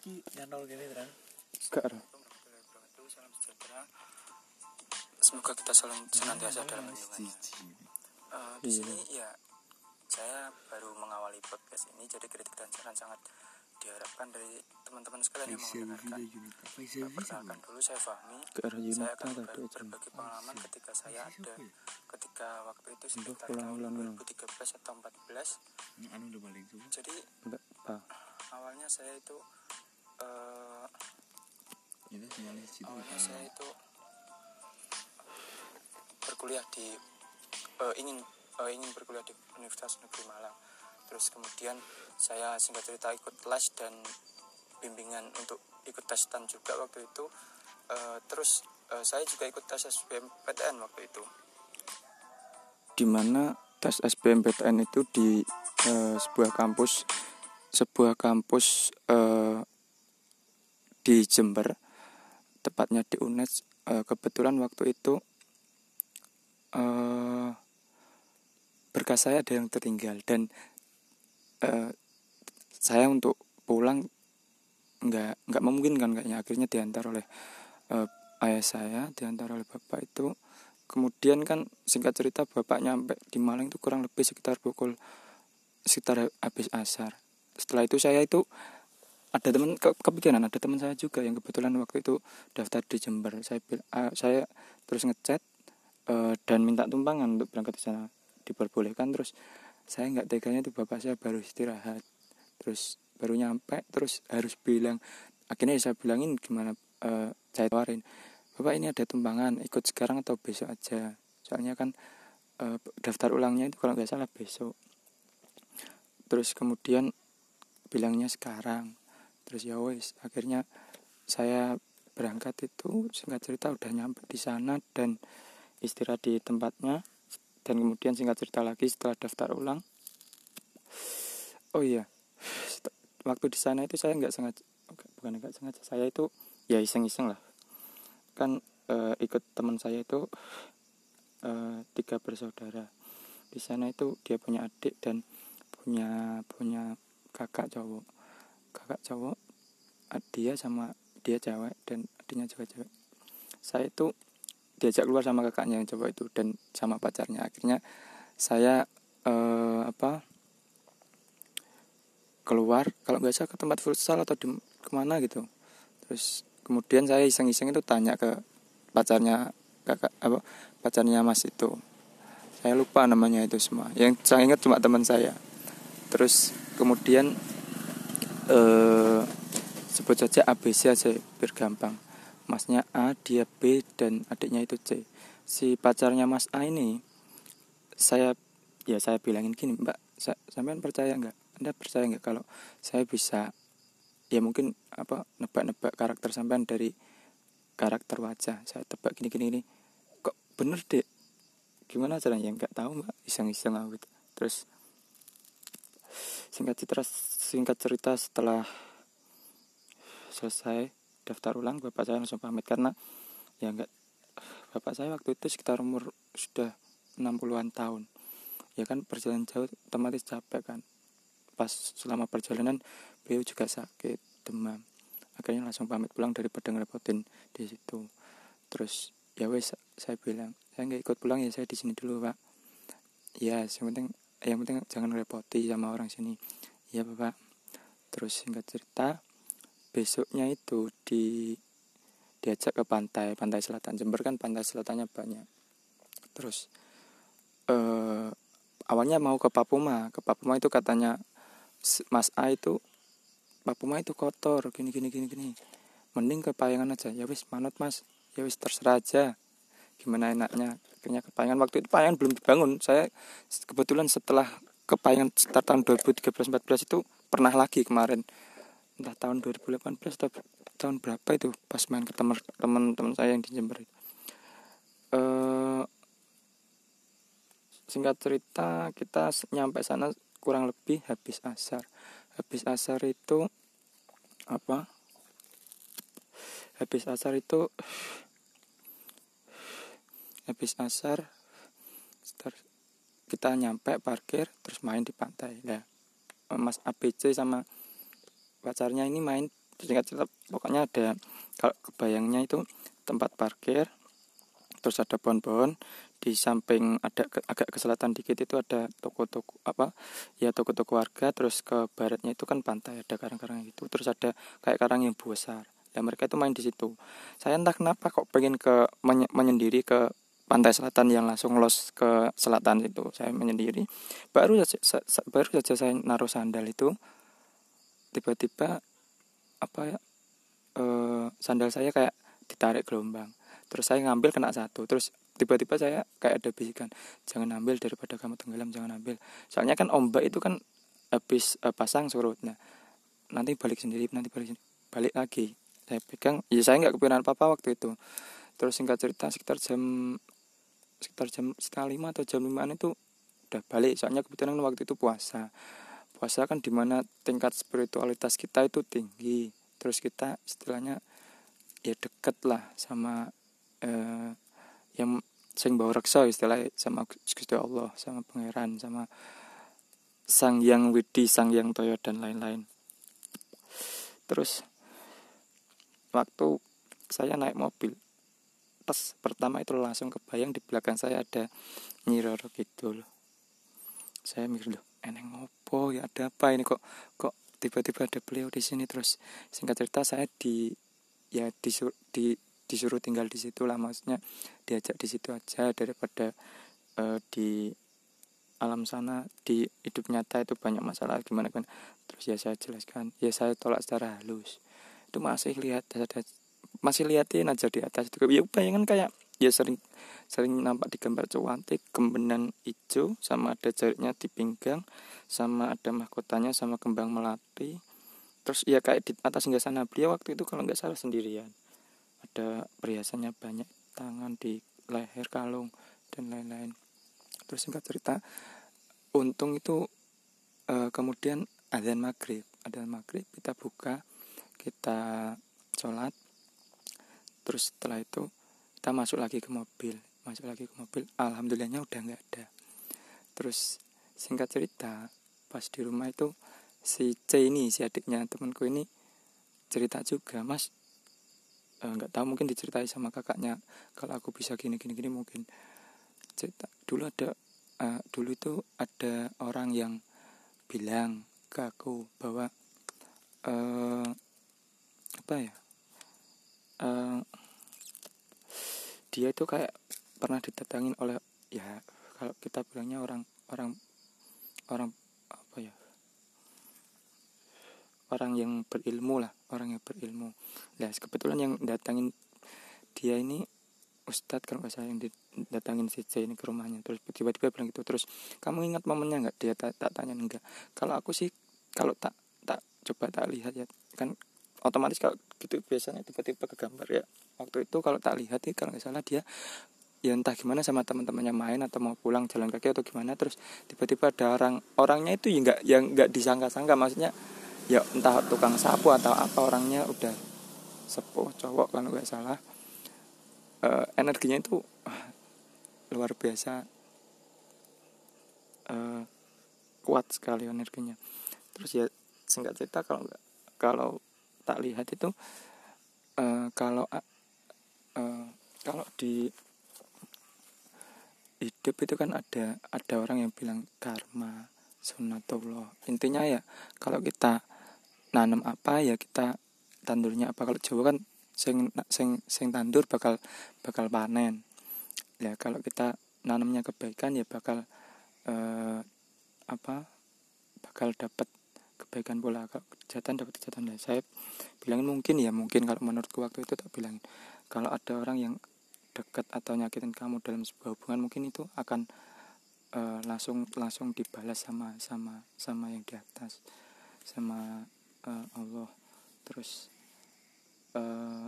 iki nyantol gini kan gak sejahtera. Semoga kita saling senantiasa dalam lindungannya. Eh, di Iya. sini ya saya baru mengawali podcast ini jadi kritik dan saran sangat diharapkan dari teman-teman sekalian yang mendengarkan. Perkenalkan dulu saya Fahmi. Saya akan tadi ber- aja berbagi pengalaman ketika saya ada ketika waktu itu sekitar pulang, tahun pulang, pulang. 2013 atau 14 anu jadi awalnya saya itu itu awalnya saya itu berkuliah di eh, ingin eh, ingin berkuliah di Universitas Negeri Malang. Terus kemudian saya singkat cerita ikut les dan bimbingan untuk ikut tes STAN juga waktu itu. Eh, terus eh, saya juga ikut tes SBMPTN waktu itu. Di mana tes SBMPTN itu di eh, sebuah kampus sebuah kampus eh, di Jember tepatnya di UNES Eh, kebetulan waktu itu eh, berkas saya ada yang tertinggal dan eh, saya untuk pulang nggak nggak memungkinkan kayaknya. Akhirnya diantar oleh eh, ayah saya diantar oleh bapak itu. Kemudian kan singkat cerita bapak nyampe di Malang itu kurang lebih sekitar pukul sekitar habis asar. Setelah itu saya itu ada teman ke, kepikiran ada teman saya juga yang kebetulan waktu itu daftar di Jember. Saya ah, saya terus ngechat eh, dan minta tumpangan untuk berangkat ke sana. Diperbolehkan terus saya nggak teganya itu bapak saya baru istirahat terus baru nyampe terus harus bilang akhirnya saya bilangin gimana eh, saya tawarin bapak ini ada tumpangan ikut sekarang atau besok aja? Soalnya kan eh, daftar ulangnya itu kalau nggak salah besok. Terus kemudian bilangnya sekarang terus ya wes akhirnya saya berangkat itu singkat cerita udah nyampe di sana dan istirahat di tempatnya. Dan kemudian singkat cerita lagi setelah daftar ulang. Oh iya waktu di sana itu saya nggak sengaja bukan nggak sengaja saya itu ya iseng-iseng lah. Kan eh, ikut teman saya itu eh, tiga bersaudara. Di sana itu dia punya adik dan punya punya kakak cowok kakak cowok dia sama dia cewek dan adiknya juga cewek saya itu diajak keluar sama kakaknya yang cowok itu dan sama pacarnya. Akhirnya saya eh, apa keluar kalau nggak salah ke tempat futsal atau di ke mana gitu. Terus kemudian saya iseng-iseng itu tanya ke pacarnya kakak apa pacarnya mas itu. Saya lupa namanya itu semua. Yang saya ingat cuma teman saya. Terus kemudian eh sebut saja ABC aja biar gampang masnya A dia B dan adiknya itu C. Si pacarnya mas A ini saya ya saya bilangin gini mbak sa sampean percaya nggak? Anda percaya nggak kalau saya bisa ya mungkin apa nebak-nebak karakter sampean dari karakter wajah? Saya tebak gini gini. Gini kok bener deh gimana caranya? Ya nggak tahu mbak. Iseng-iseng aku gitu. Terus singkat cerita singkat cerita setelah selesai daftar ulang bapak saya langsung pamit. Karena ya nggak bapak saya waktu itu sekitar umur sudah 60-an tahun. Ya kan perjalanan jauh otomatis capek kan. Pas selama perjalanan beliau juga sakit demam. Akhirnya langsung pamit pulang daripada ngerepotin di situ. Terus ya wes saya bilang saya nggak ikut pulang ya saya di sini dulu pak. Ya yang penting yang penting jangan repoti sama orang sini. Ya bapak. Terus singkat cerita besoknya itu di diajak ke pantai pantai selatan. Jember kan pantai selatannya banyak. Terus eh awalnya mau ke Papuma. Ke Papuma itu katanya Mas A itu Papuma itu kotor. Gini gini gini gini. Mending ke Payangan aja. Ya wis manut Mas. Ya wis terserah aja. Gimana enaknya akhirnya ke Payangan waktu itu Payangan belum dibangun. Saya kebetulan setelah ke Payangan sekitar tahun 2013-14 itu pernah lagi kemarin. Entah tahun 2018 atau tahun berapa itu pas main ke teman teman saya yang di Jember. Eh, singkat cerita kita nyampe sana kurang lebih habis asar. Habis asar itu apa? Habis asar itu habis asar kita nyampe parkir terus main di pantai. Lah Mas ABC sama pacarnya ini main singkat cerita pokoknya ada kalau kebayangnya itu tempat parkir terus ada pohon-pohon di samping ada agak ke selatan dikit itu ada toko-toko apa ya toko-toko warga terus ke baratnya itu kan pantai ada karang-karang gitu terus ada kayak karang yang besar. Dan mereka itu main di situ. Saya entah kenapa kok pengen ke menye, menyendiri ke pantai selatan yang langsung los ke selatan itu saya menyendiri. Baru saja baru saja saya naruh sandal itu tiba-tiba apa ya eh, sandal saya kayak ditarik gelombang. Terus saya ngambil kena satu terus tiba-tiba saya kayak ada bisikan jangan ambil daripada kamu tenggelam jangan ambil. Soalnya kan ombak itu kan habis uh, pasang surut. Nah nanti balik sendiri nanti balik balik lagi. Saya pegang ya saya nggak kepikiran apa apa waktu itu. Terus singkat cerita sekitar jam sekitar jam setengah lima atau jam limaan itu udah balik. Soalnya kebetulan waktu itu puasa. Puasa kan di mana tingkat spiritualitas kita itu tinggi. Terus kita istilahnya ya deket lah sama eh, yang sing bawa reksa istilah sama Gusti Allah sama pangeran sama sang yang widi sang yang toyo dan lain-lain. Terus waktu saya naik mobil pas pertama itu langsung kebayang di belakang saya ada nyiroro gitu loh saya mikir loh eneng ngopo ya? Ada apa ini? Kok kok tiba-tiba ada beliau di sini? Terus singkat cerita saya di ya disur, di disuruh tinggal di situ lah maksudnya diajak di situ aja daripada uh, di alam sana di hidup nyata itu banyak masalah gimana kan terus ya saya jelaskan ya saya tolak secara halus. Itu masih lihat ada masih liatin aja di atas itu ya bayangan kayak ya sering sering nampak di gambar cuantik kembenan hijau sama ada jariknya di pinggang sama ada mahkotanya sama kembang melati. Terus ya kayak di atas hingga sana beliau waktu itu kalau nggak salah sendirian. Ada perhiasannya banyak tangan di leher kalung dan lain-lain. Terus singkat cerita untung itu e, kemudian adzan maghrib. Adzan maghrib kita buka kita sholat terus setelah itu kita masuk lagi ke mobil. Masuk lagi ke mobil alhamdulillahnya udah nggak ada. Terus singkat cerita pas di rumah itu si C ini si adiknya temanku ini cerita juga mas Eh, nggak uh, tahu mungkin diceritai sama kakaknya kalau aku bisa gini gini gini mungkin. Cerita dulu ada uh, dulu itu ada orang yang bilang ke aku bahwa uh, apa ya uh, dia itu kayak pernah didatangin oleh ya kalau kita bilangnya orang orang orang apa ya orang yang berilmu lah orang yang berilmu. Nah kebetulan yang datangin dia ini Ustadz kalau salah yang datangin si C ini ke rumahnya. Terus tiba-tiba bilang gitu terus kamu ingat momennya nggak? Dia tak, tak tanya enggak. Kalau aku sih kalau tak tak coba tak lihat ya kan otomatis kalau gitu biasanya tiba-tiba ke gambar ya. Waktu itu kalau tak lihat ya kalau nggak salah dia ya entah gimana sama teman-temannya main atau mau pulang jalan kaki atau gimana terus tiba-tiba ada orang orangnya itu yang nggak yang nggak disangka-sangka maksudnya ya entah tukang sapu atau apa orangnya udah sepuh cowok kalau nggak salah. Uh, energinya itu luar biasa uh, kuat sekali energinya. Terus ya singkat cerita kalau kalau tak lihat itu uh, kalau uh, kalau di hidup itu kan ada ada orang yang bilang karma sunatullah intinya ya kalau kita nanam apa ya kita tandurnya apa. Kalau Jawa kan sing sing sing tandur bakal bakal panen. Ya kalau kita nanamnya kebaikan ya bakal eh, apa bakal dapat kebaikan pula kejahatan dapat kejahatan. Ya saya bilang mungkin ya mungkin kalau menurutku waktu itu tak bilang kalau ada orang yang dekat atau nyakitin kamu dalam sebuah hubungan mungkin itu akan uh, langsung langsung dibalas sama sama sama yang di atas sama uh, Allah. Terus uh,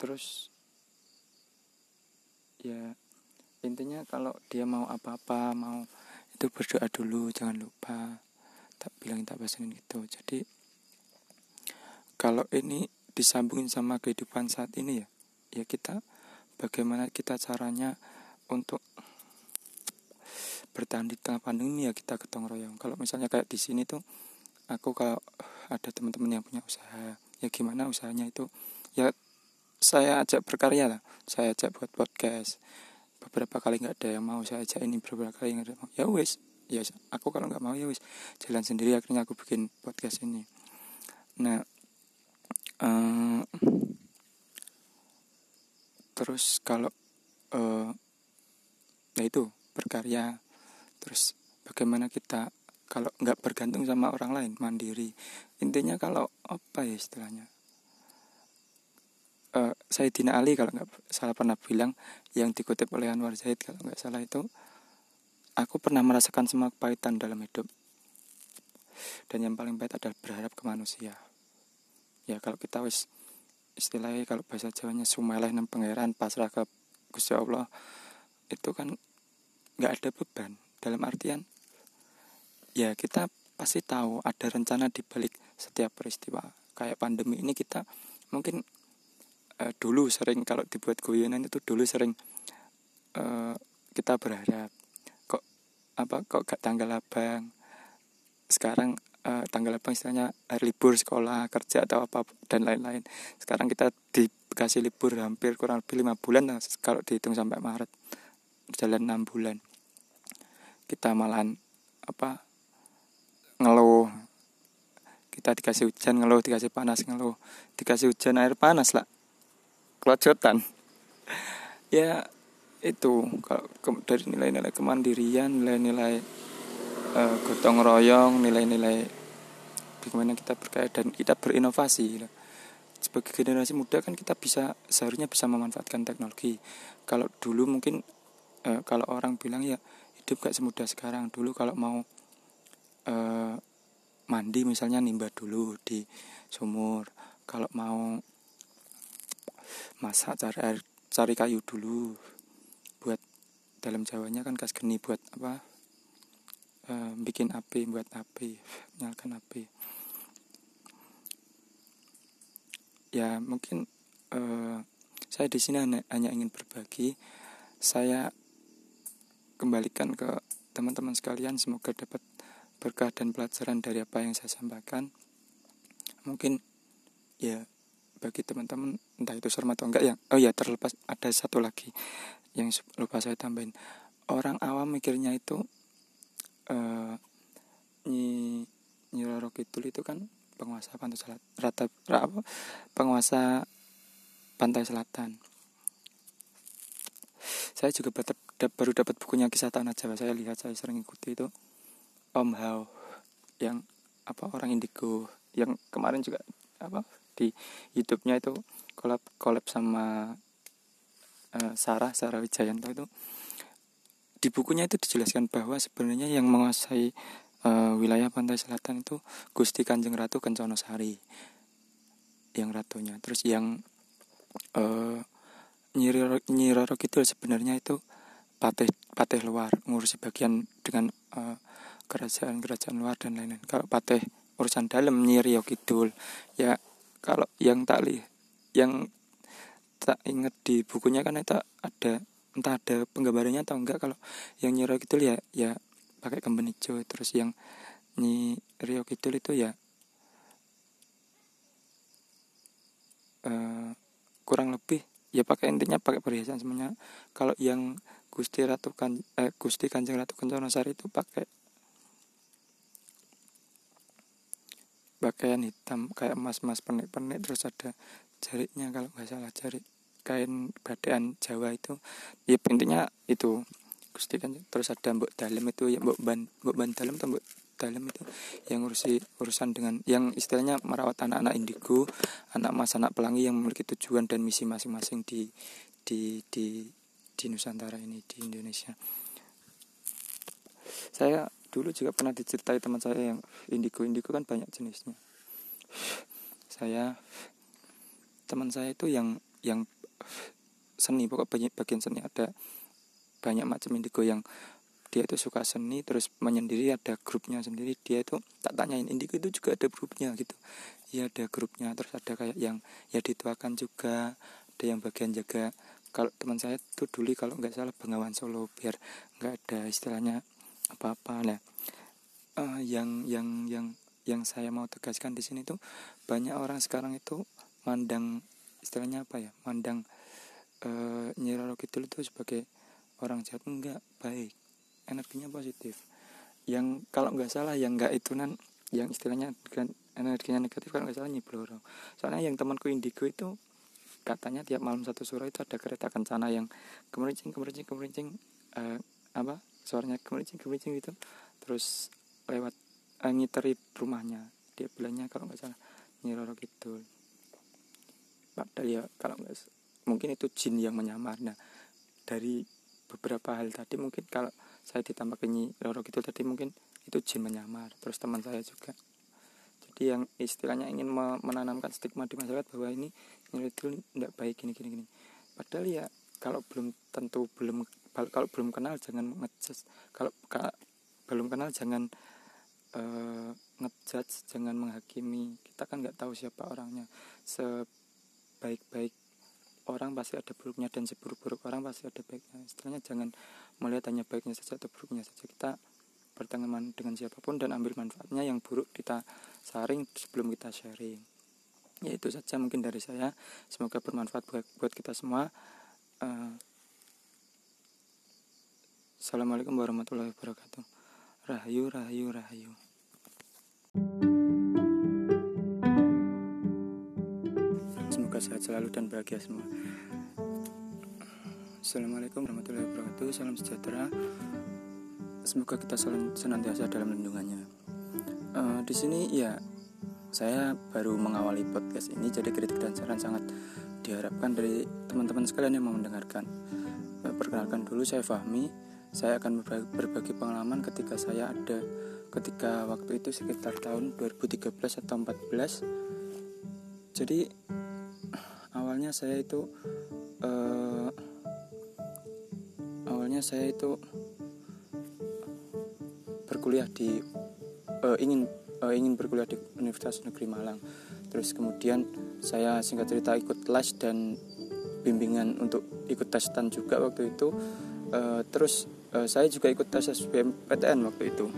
terus ya intinya kalau dia mau apa-apa mau itu berdoa dulu jangan lupa tak bilang tak pesanin itu jadi kalau ini disambungin sama kehidupan saat ini ya ya kita bagaimana kita caranya untuk bertahan di tengah pandemi ya kita ketong royong. Kalau misalnya kayak di sini tuh aku kalau ada teman-teman yang punya usaha ya gimana usahanya itu? Ya saya ajak berkarya lah. Saya ajak buat podcast. Beberapa kali nggak ada yang mau saya ajak ini beberapa kali nggak ada yang mau. Ya wes ya aku kalau nggak mau ya wes jalan sendiri akhirnya aku bikin podcast ini. Nah uh, terus kalau uh, ya itu berkarya. Terus bagaimana kita kalau nggak bergantung sama orang lain mandiri. Intinya kalau apa ya istilahnya? Uh, saya Dina Ali kalau nggak salah pernah bilang yang dikutip oleh Anwar Zaid kalau nggak salah itu aku pernah merasakan semua kepahitan dalam hidup. Dan yang paling pahit adalah berharap ke manusia. Ya kalau kita wis istilahnya kalau bahasa Jawanya sumeleh nang pangeran pasrah ke Gusti Allah itu kan nggak ada beban. Dalam artian ya kita pasti tahu ada rencana di balik setiap peristiwa. Kayak pandemi ini kita mungkin uh, dulu sering kalau dibuat guyonan itu dulu sering uh, kita berharap apa kok gak tanggal abang? Sekarang uh, tanggal abang istilahnya hari libur sekolah kerja atau apa dan lain-lain. Sekarang kita dikasih libur hampir kurang lebih lima bulan kalau dihitung sampai Maret. Jalan enam bulan. Kita malahan apa ngeluh. Kita dikasih hujan ngeluh dikasih panas ngeluh. Dikasih hujan air panas lah. Kelojotan. Ya itu kalau ke, dari nilai-nilai kemandirian nilai-nilai uh, gotong royong nilai-nilai bagaimana kita berkaya dan kita berinovasi gitu. sebagai generasi muda kan kita bisa seharusnya bisa memanfaatkan teknologi. Kalau dulu mungkin uh, kalau orang bilang ya hidup gak semudah sekarang. Dulu kalau mau uh, mandi misalnya nimba dulu di sumur. Kalau mau masak cari air cari kayu dulu dalam jawanya kan kas geni buat apa uh, bikin api buat api nyalakan api. Ya mungkin uh, saya di sini hanya, hanya ingin berbagi. Saya kembalikan ke teman-teman sekalian semoga dapat berkah dan pelajaran dari apa yang saya sampaikan. Mungkin ya bagi teman-teman entah itu serem atau enggak ya. Oh ya terlepas ada satu lagi yang lupa saya tambahin. Orang awam mikirnya itu uh, nyi nyi Roro Kidul itu kan penguasa pantai selatan rata penguasa pantai selatan. Saya juga baru dapat bukunya kisah tanah Jawa. Saya lihat saya sering ikuti itu. Om Hao yang apa orang indigo yang kemarin juga apa di YouTube-nya itu kolab kolab sama uh, Sarah Sarah Wijayanto itu di bukunya itu dijelaskan bahwa sebenarnya yang menguasai uh, wilayah pantai selatan itu Gusti Kanjeng Ratu Kencono Sari yang ratunya terus yang uh, Nyi Roro Kidul sebenarnya itu patih patih luar ngurusi bagian dengan uh, kerajaan-kerajaan luar dan lain-lain. Kalau patih urusan dalam Nyi Rio Kidul ya kalau yang tak li yang tak inget di bukunya kan itu ada entah ada penggambarannya atau enggak kalau yang Nyi Rio Kidul ya ya pakai kemben hijau terus yang Nyi Rio Kidul itu ya uh, kurang lebih ya pakai intinya pakai perhiasan semuanya. Kalau yang Gusti Ratu kan eh, Gusti Kanjeng Ratu Kencana Sari itu pakai pakaian hitam kayak emas-emas pernik-pernik terus ada jariknya kalau nggak salah jarik kain badan Jawa itu ya intinya itu Gusti kan terus ada mbok dalam itu ya mbok ban mbok ban dalam atau mbok dalam itu yang ngurusi urusan dengan yang istilahnya merawat anak-anak indigo, anak mas, anak pelangi yang memiliki tujuan dan misi masing-masing di di di di Nusantara ini di Indonesia. Saya dulu juga pernah diceritai teman saya yang indigo indigo kan banyak jenisnya. Saya teman saya itu yang yang seni pokok bagian seni ada banyak macam indigo yang dia itu suka seni terus menyendiri ada grupnya sendiri dia itu tak tanyain indigo itu juga ada grupnya gitu. Ya ada grupnya terus ada kayak yang ya dituakan juga ada yang bagian jaga. Kalau teman saya tuh dulu kalau nggak salah Bengawan Solo biar nggak ada istilahnya apa-apa. Nah uh, yang yang yang yang saya mau tegaskan di sini tuh banyak orang sekarang itu mandang istilahnya apa ya mandang uh, Nyi Roro Kidul itu sebagai orang jahat enggak baik. Energinya positif. Yang kalau nggak salah yang nggak itu nan yang istilahnya energinya negatif kalau nggak salah Nyi Bloro soalnya yang temanku Indigo itu katanya tiap malam satu sore itu ada kereta kencana yang kemerincing kemerincing kemerincing uh, apa suaranya kemerincing kemerincing gitu. Terus lewat uh, ngiteri rumahnya. Dia bilangnya kalau nggak salah nyiroro gitu padahal ya kalau nggak mungkin itu jin yang menyamar. Nah dari beberapa hal tadi mungkin kalau saya ditambah ke nyiroro gitu tadi mungkin itu jin menyamar terus teman saya juga. Jadi yang istilahnya ingin menanamkan stigma di masyarakat bahwa ini itu tidak baik gini gini gini. Padahal ya kalau belum tentu belum kalau belum kenal jangan ngejudge. Kalau belum kenal jangan uh, ngejudge jangan menghakimi. Kita kan nggak tahu siapa orangnya. Sebaik-baik orang pasti ada buruknya dan seburuk-buruk orang pasti ada baiknya. Istilahnya jangan melihat hanya baiknya saja atau buruknya saja. Kita berteman dengan siapa pun dan ambil manfaatnya yang buruk kita saring sebelum kita sharing. Ya itu saja mungkin dari saya. Semoga bermanfaat buat, buat kita semua. Uh, Assalamualaikum warahmatullahi wabarakatuh. Rahayu, rahayu, rahayu. Sehat selalu dan bahagia semua. Assalamualaikum warahmatullahi wabarakatuh. Salam sejahtera. Semoga kita selalu senantiasa dalam lindungannya. Uh, di sini ya saya baru mengawali podcast ini, jadi kritik dan saran sangat diharapkan dari teman-teman sekalian yang mau mendengarkan. Uh, perkenalkan dulu saya Fahmi saya akan berbagi pengalaman ketika saya ada ketika waktu itu sekitar tahun 2013 atau 14 jadi awalnya saya itu uh, awalnya saya itu berkuliah di uh, ingin uh, ingin berkuliah di Universitas Negeri Malang. Terus kemudian saya singkat cerita ikut les dan bimbingan untuk ikut tes juga waktu itu. Uh, terus uh, saya juga ikut tes SBMPTN waktu itu